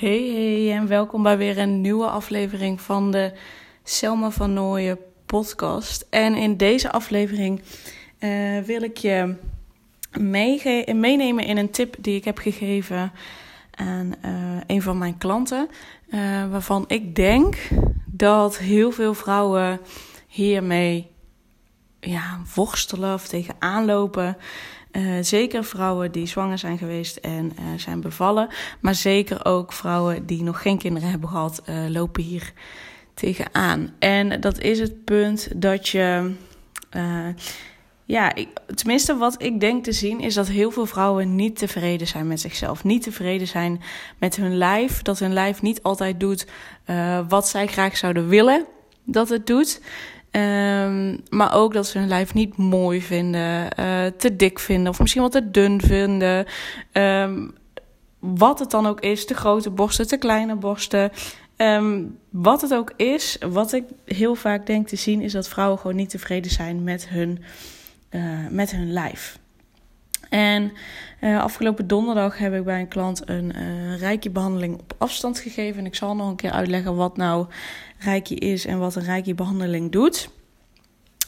Hey hey en welkom bij weer een nieuwe aflevering van de Selma van Nooijen podcast. En in deze aflevering uh, wil ik je meenemen in een tip die ik heb gegeven aan uh, een van mijn klanten. Uh, waarvan ik denk dat heel veel vrouwen hiermee ja, worstelen of tegenaan lopen. Uh, zeker vrouwen die zwanger zijn geweest en uh, zijn bevallen. Maar zeker ook vrouwen die nog geen kinderen hebben gehad, uh, lopen hier tegenaan. En dat is het punt dat je. ja, ik, tenminste, wat ik denk te zien is dat heel veel vrouwen niet tevreden zijn met zichzelf. Niet tevreden zijn met hun lijf. Dat hun lijf niet altijd doet wat zij graag zouden willen dat het doet. Um, maar ook dat ze hun lijf niet mooi vinden, uh, te dik vinden of misschien wat te dun vinden. Um, wat het dan ook is, te grote borsten, te kleine borsten. Um, wat het ook is, wat ik heel vaak denk te zien, is dat vrouwen gewoon niet tevreden zijn met hun, uh, met hun lijf. En uh, afgelopen donderdag heb ik bij een klant een uh, rijke behandeling op afstand gegeven. En ik zal nog een keer uitleggen wat nou Reiki is en wat een Reiki behandeling doet.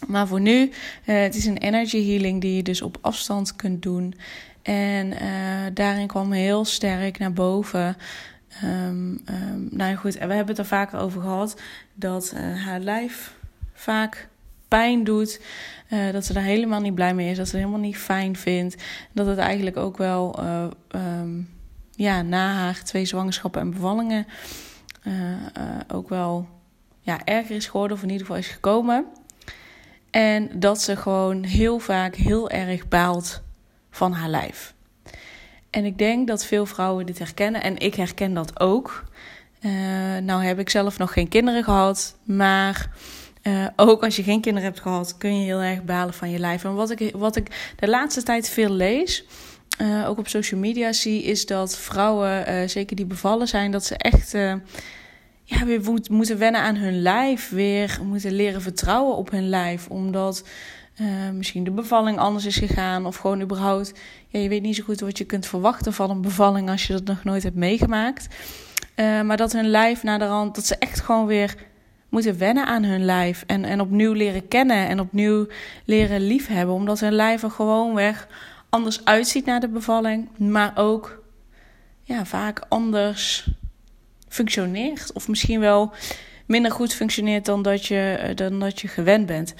Maar voor nu, uh, het is een energy healing die je dus op afstand kunt doen. En daarin kwam heel sterk naar boven. Um, um, nou goed, we hebben het er vaker over gehad dat haar lijf vaak pijn doet. Uh, dat ze daar helemaal niet blij mee is. Dat ze het helemaal niet fijn vindt. Dat het eigenlijk ook wel uh, um, ja, na haar twee zwangerschappen en bevallingen uh, ook wel ja, erger is geworden. Of in ieder geval is gekomen. En dat ze gewoon heel vaak heel erg baalt van haar lijf. En ik denk dat veel vrouwen dit herkennen. En ik herken dat ook. nou heb ik zelf nog geen kinderen gehad. Maar uh, ook als je geen kinderen hebt gehad, kun je heel erg balen van je lijf. En wat ik, wat ik de laatste tijd veel lees, uh, ook op social media zie, is dat vrouwen, uh, zeker die bevallen zijn, dat ze echt ja, weer moeten wennen aan hun lijf. Weer moeten leren vertrouwen op hun lijf. Omdat misschien de bevalling anders is gegaan. Of gewoon überhaupt, ja, je weet niet zo goed wat je kunt verwachten van een bevalling als je dat nog nooit hebt meegemaakt. maar dat hun lijf naar de rand, dat ze echt gewoon weer moeten wennen aan hun lijf. En, en opnieuw leren kennen en opnieuw leren liefhebben. Omdat hun lijf er gewoonweg anders uitziet na de bevalling. Maar ook ja, vaak anders functioneert. Of misschien wel minder goed functioneert dan dat je, dan dat je gewend bent.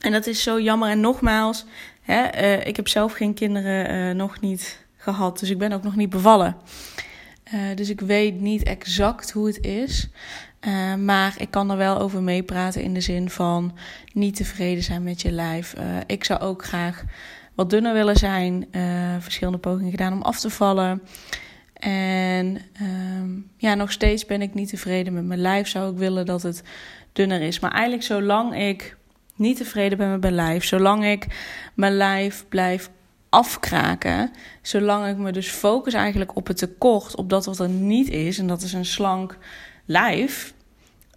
En dat is zo jammer. En nogmaals, hè, uh, ik heb zelf geen kinderen uh, nog niet gehad. Dus ik ben ook nog niet bevallen. Dus ik weet niet exact hoe het is. Uh, maar ik kan er wel over meepraten in de zin van niet tevreden zijn met je lijf. Uh, ik zou ook graag wat dunner willen zijn. Uh, verschillende pogingen gedaan om af te vallen. En ehm, ja, nog steeds ben ik niet tevreden met mijn lijf. Zou ik willen dat het dunner is. Maar eigenlijk zolang ik niet tevreden ben met mijn lijf, zolang ik mijn lijf blijf afkraken, zolang ik me dus focus eigenlijk op het tekort, op dat wat er niet is, en dat is een slank lijf,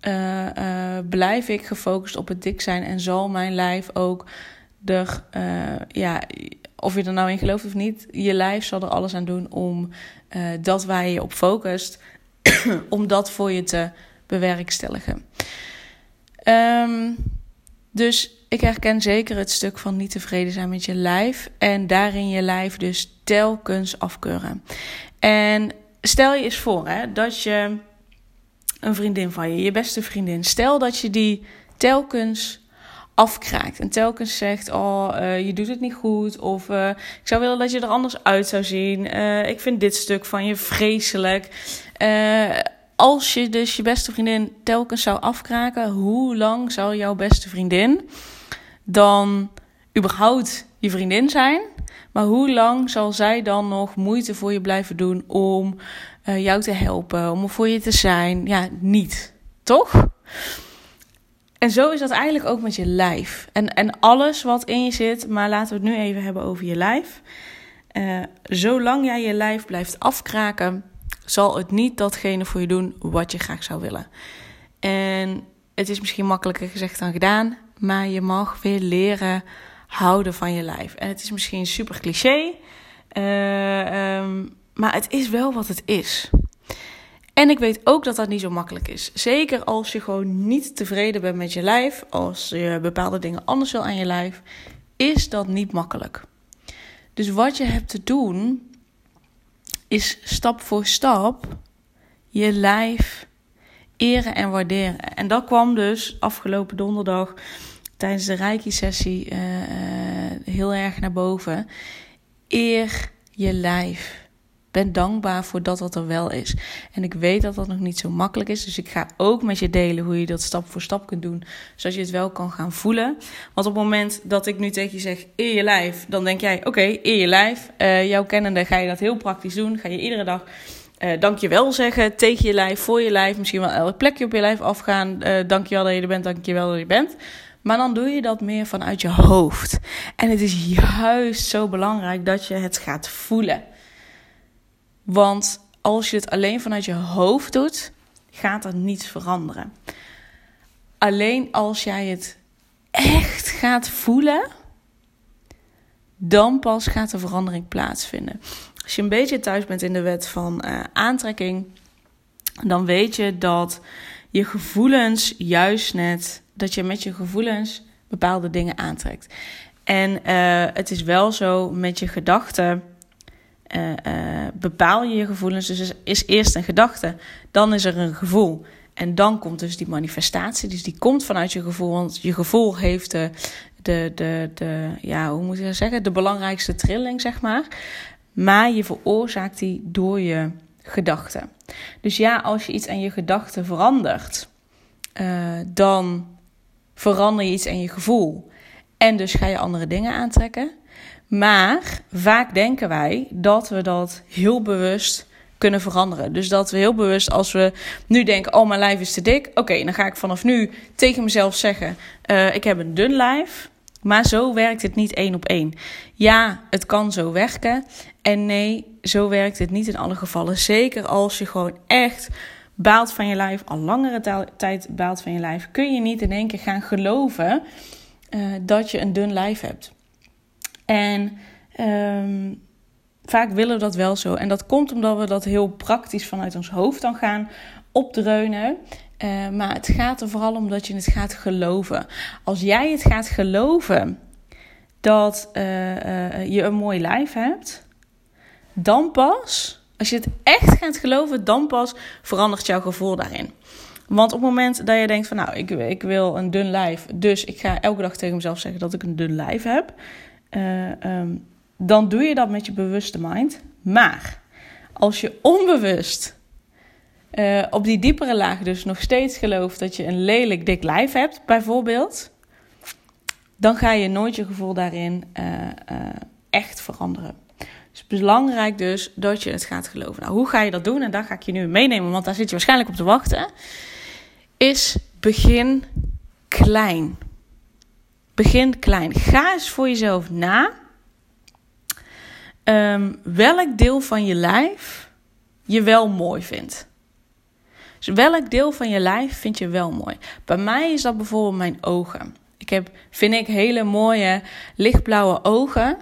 uh, uh, blijf ik gefocust op het dik zijn en zal mijn lijf ook er, uh, ja, of je er nou in gelooft of niet, je lijf zal er alles aan doen om dat waar je op focust, om dat voor je te bewerkstelligen. Um, dus ik herken zeker het stuk van niet tevreden zijn met je lijf en daarin je lijf dus telkens afkeuren. En stel je eens voor hè, dat je een vriendin van je, je beste vriendin. Stel dat je die telkens afkraakt en telkens zegt: Oh, uh, je doet het niet goed. Of uh, ik zou willen dat je er anders uit zou zien. Uh, ik vind dit stuk van je vreselijk. als je dus je beste vriendin telkens zou afkraken, hoe lang zou jouw beste vriendin dan überhaupt je vriendin zijn? Maar hoe lang zal zij dan nog moeite voor je blijven doen om uh, jou te helpen, om er voor je te zijn? Ja, niet. Toch? En zo is dat eigenlijk ook met je lijf. En, en alles wat in je zit, maar laten we het nu even hebben over je lijf. Uh, zolang jij je lijf blijft afkraken, zal het niet datgene voor je doen wat je graag zou willen. En het is misschien makkelijker gezegd dan gedaan, maar je mag weer leren houden van je lijf. En het is misschien super cliché, uh, maar het is wel wat het is. En ik weet ook dat dat niet zo makkelijk is. Zeker als je gewoon niet tevreden bent met je lijf, als je bepaalde dingen anders wil aan je lijf, is dat niet makkelijk. Dus wat je hebt te doen, is stap voor stap je lijf eren en waarderen. En dat kwam dus afgelopen donderdag tijdens de Reiki-sessie uh, heel erg naar boven. Eer je lijf. Ben dankbaar voor dat wat er wel is. En ik weet dat dat nog niet zo makkelijk is. Dus ik ga ook met je delen hoe je dat stap voor stap kunt doen. Zodat je het wel kan gaan voelen. Want op het moment dat ik nu tegen je zeg: eer je lijf. Dan denk jij: oké, eer je lijf. Uh, jouw kennende ga je dat heel praktisch doen. Ga je iedere dag uh, dankjewel zeggen tegen je lijf, voor je lijf. Misschien wel elk plekje op je lijf afgaan. Uh, dankjewel dat je er bent, dankjewel dat je bent. Maar dan doe je dat meer vanuit je hoofd. En het is juist zo belangrijk dat je het gaat voelen. Want als je het alleen vanuit je hoofd doet, gaat er niets veranderen. Alleen als jij het echt gaat voelen, dan pas gaat de verandering plaatsvinden. Als je een beetje thuis bent in de wet van uh, aantrekking, dan weet je dat je gevoelens juist net, dat je met je gevoelens bepaalde dingen aantrekt. En uh, het is wel zo met je gedachten. Uh, bepaal je je gevoelens. Dus er is eerst een gedachte, dan is er een gevoel. En dan komt dus die manifestatie. Dus die komt vanuit je gevoel. Want je gevoel heeft de, de, de, de ja, hoe moet je dat zeggen? De belangrijkste trilling, zeg maar maar je veroorzaakt die door je gedachten. Dus ja, als je iets aan je gedachten verandert, uh, dan verander je iets aan je gevoel. En dus ga je andere dingen aantrekken. Maar vaak denken wij dat we dat heel bewust kunnen veranderen. Dus dat we heel bewust, als we nu denken: Oh, mijn lijf is te dik. Oké, dan ga ik vanaf nu tegen mezelf zeggen: uh, Ik heb een dun lijf. Maar zo werkt het niet één op één. Ja, het kan zo werken. En nee, zo werkt het niet in alle gevallen. Zeker als je gewoon echt baalt van je lijf, al langere tijd baalt van je lijf, kun je niet in één keer gaan geloven uh, dat je een dun lijf hebt. En um, vaak willen we dat wel zo. En dat komt omdat we dat heel praktisch vanuit ons hoofd dan gaan opdreunen. Uh, maar het gaat er vooral om dat je het gaat geloven. Als jij het gaat geloven dat uh, uh, je een mooi lijf hebt, dan pas, als je het echt gaat geloven, dan pas verandert jouw gevoel daarin. Want op het moment dat je denkt van nou, ik, ik wil een dun lijf, dus ik ga elke dag tegen mezelf zeggen dat ik een dun lijf heb, um, dan doe je dat met je bewuste mind. Maar als je onbewust uh, op die diepere laag dus nog steeds gelooft dat je een lelijk dik lijf hebt, bijvoorbeeld, dan ga je nooit je gevoel daarin uh, echt veranderen. Het is belangrijk dus dat je het gaat geloven. Nou, hoe ga je dat doen? En daar ga ik je nu meenemen, want daar zit je waarschijnlijk op te wachten. Is begin klein. Begin klein. Ga eens voor jezelf na. Um, welk deel van je lijf je wel mooi vindt. Dus welk deel van je lijf vind je wel mooi? Bij mij is dat bijvoorbeeld mijn ogen. Ik heb, vind ik, hele mooie lichtblauwe ogen.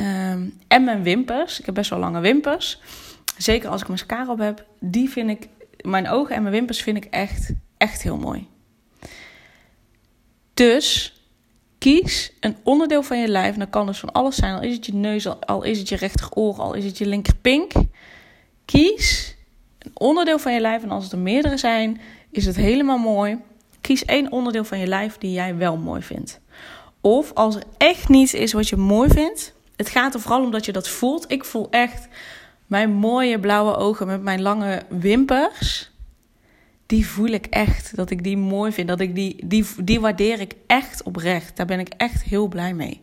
Um, en mijn wimpers. Ik heb best wel lange wimpers. Zeker als ik mascara op heb. Die vind ik, mijn ogen en mijn wimpers vind ik echt, echt heel mooi. Dus kies een onderdeel van je lijf. En dat kan dus van alles zijn. Al is het je neus, al is het je rechteroor, al is het je linkerpink. Kies een onderdeel van je lijf. En als het er meerdere zijn, is het helemaal mooi. Kies één onderdeel van je lijf die jij wel mooi vindt. Of als er echt niets is wat je mooi vindt. Het gaat er vooral om dat je dat voelt. Ik voel echt mijn mooie blauwe ogen met mijn lange wimpers. Die voel ik echt. Dat ik die mooi vind. Dat ik die, die, die waardeer ik echt oprecht. Daar ben ik echt heel blij mee.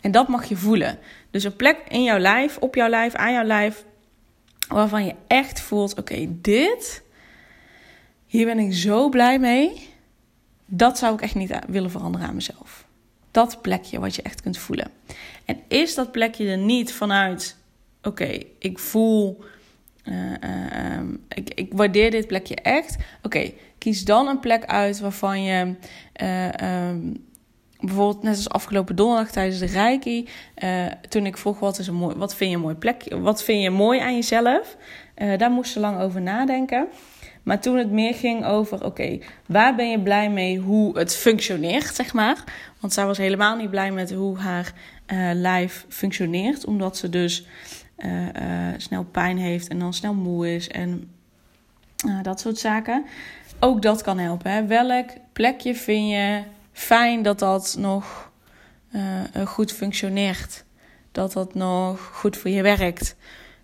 En dat mag je voelen. Dus een plek in jouw lijf, op jouw lijf, aan jouw lijf, waarvan je echt voelt: oké, dit, hier ben ik zo blij mee. Dat zou ik echt niet willen veranderen aan mezelf. Dat plekje wat je echt kunt voelen. En is dat plekje er niet vanuit: oké, ik voel. Uh, uh, ik, ik, waardeer dit plekje echt. Oké, kies dan een plek uit waarvan je uh, bijvoorbeeld net als afgelopen donderdag tijdens de Reiki, toen ik vroeg wat, is een mooi, wat vind je een mooi plekje, wat vind je mooi aan jezelf, daar moest ze lang over nadenken. Maar toen het meer ging over, oké, waar ben je blij mee hoe het functioneert, zeg maar. Want zij was helemaal niet blij met hoe haar lijf functioneert, omdat ze dus snel pijn heeft en dan snel moe is en dat soort zaken. Ook dat kan helpen. Hè? Welk plekje vind je fijn dat dat nog goed functioneert. Dat dat nog goed voor je werkt.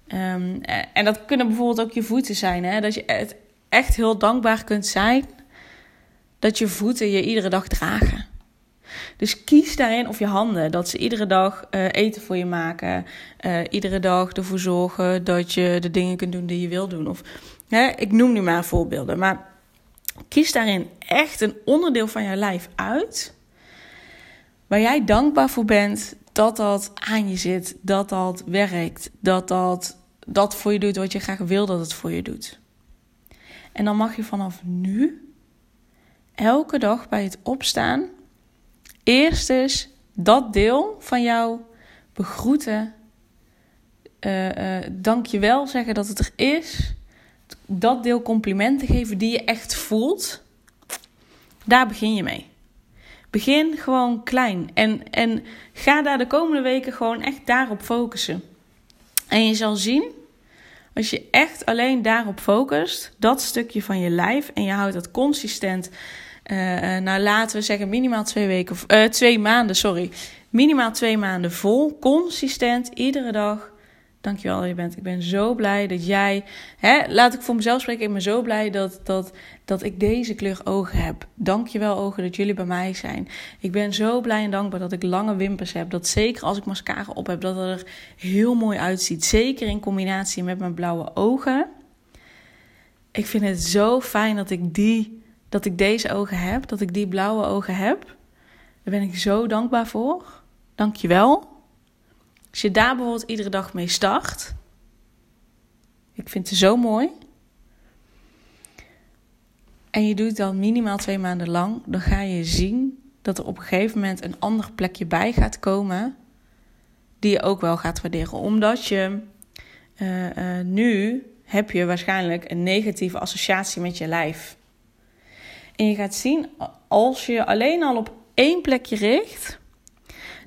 Um, en dat kunnen bijvoorbeeld ook je voeten zijn. Hè? Dat je echt heel dankbaar kunt zijn dat je voeten je iedere dag dragen. Dus kies daarin of je handen, dat ze iedere dag uh, eten voor je maken. Uh, iedere dag ervoor zorgen dat je de dingen kunt doen die je wil doen. Of hè, ik noem nu maar voorbeelden. Maar kies daarin echt een onderdeel van je lijf uit. Waar jij dankbaar voor bent dat dat aan je zit, dat dat werkt, dat dat, dat voor je doet wat je graag wil dat het voor je doet. En dan mag je vanaf nu, elke dag bij het opstaan, eerst eens dat deel van jou begroeten. Uh, uh, dank je wel zeggen dat het er is dat deel complimenten geven die je echt voelt, daar begin je mee. Begin gewoon klein en, en ga daar de komende weken gewoon echt daarop focussen. En je zal zien, als je echt alleen daarop focust, dat stukje van je lijf, en je houdt dat consistent, uh, nou laten we zeggen minimaal twee weken, uh, twee maanden, sorry, minimaal twee maanden vol, consistent, iedere dag Dankjewel je bent. Ik ben zo blij dat jij. Hè, laat ik voor mezelf spreken. Ik ben zo blij dat, dat, dat ik deze kleur ogen heb. Dankjewel, ogen, dat jullie bij mij zijn. Ik ben zo blij en dankbaar dat ik lange wimpers heb. Dat zeker als ik mascara op heb, dat het er heel mooi uitziet. Zeker in combinatie met mijn blauwe ogen. Ik vind het zo fijn dat ik, die, dat ik deze ogen heb. Dat ik die blauwe ogen heb. Daar ben ik zo dankbaar voor. Dankjewel. Als je daar bijvoorbeeld iedere dag mee start. Ik vind het zo mooi. En je doet dan minimaal twee maanden lang. Dan ga je zien dat er op een gegeven moment een ander plekje bij gaat komen. Die je ook wel gaat waarderen. Omdat je uh, uh, nu heb je waarschijnlijk een negatieve associatie met je lijf. En je gaat zien, als je alleen al op één plekje richt,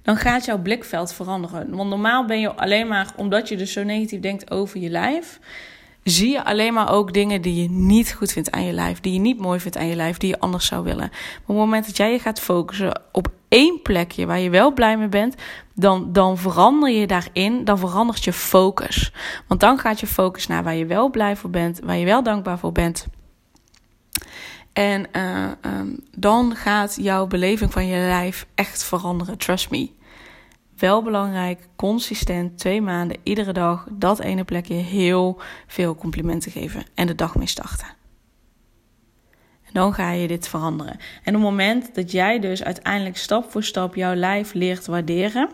dan gaat jouw blikveld veranderen. Want normaal ben je alleen maar, omdat je dus zo negatief denkt over je lijf, zie je alleen maar ook dingen die je niet goed vindt aan je lijf, die je niet mooi vindt aan je lijf, die je anders zou willen. Maar op het moment dat jij je gaat focussen op één plekje waar je wel blij mee bent, dan, dan verander je daarin, dan verandert je focus. Want dan gaat je focus naar waar je wel blij voor bent, waar je wel dankbaar voor bent. En uh, um, dan gaat jouw beleving van je lijf echt veranderen. Trust me. Wel belangrijk, consistent, twee maanden, iedere dag, dat ene plekje heel veel complimenten geven en de dag mee starten. En dan ga je dit veranderen. En op het moment dat jij dus uiteindelijk stap voor stap jouw lijf leert waarderen,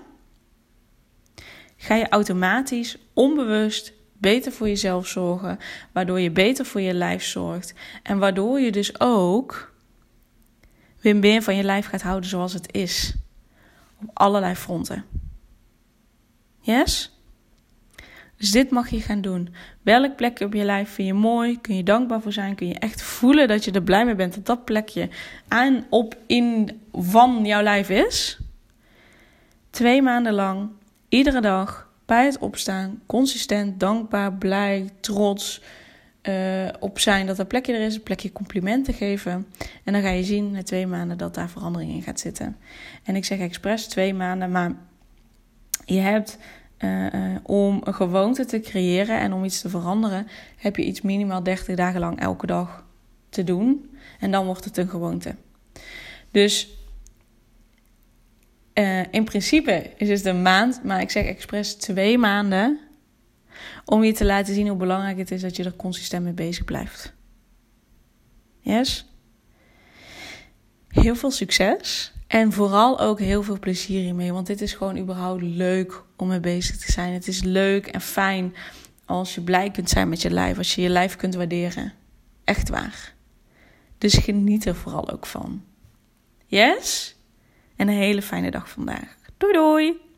ga je automatisch onbewust beter voor jezelf zorgen, waardoor je beter voor je lijf zorgt en waardoor je dus ook weer meer van je lijf gaat houden zoals het is. Op allerlei fronten. Yes? Dus dit mag je gaan doen. Welk plekje op je lijf vind je mooi? Kun je dankbaar voor zijn? Kun je echt voelen dat je er blij mee bent dat dat plekje aan, op, in, van jouw lijf is? Twee maanden lang, iedere dag, bij het opstaan, consistent, dankbaar, blij, trots uh, op zijn dat er plekje er is, een plekje complimenten geven. En dan ga je zien na twee maanden dat daar verandering in gaat zitten. En ik zeg expres twee maanden, maar je hebt uh, om een gewoonte te creëren en om iets te veranderen, heb je iets minimaal 30 dagen lang elke dag te doen. En dan wordt het een gewoonte. Dus uh, in principe is het een maand, maar ik zeg expres twee maanden. Om je te laten zien hoe belangrijk het is dat je er consistent mee bezig blijft. Yes? Heel veel succes. En vooral ook heel veel plezier hiermee. Want dit is gewoon überhaupt leuk om mee bezig te zijn. Het is leuk en fijn als je blij kunt zijn met je lijf. Als je je lijf kunt waarderen. Echt waar. Dus geniet er vooral ook van. Yes? En een hele fijne dag vandaag. Doei doei!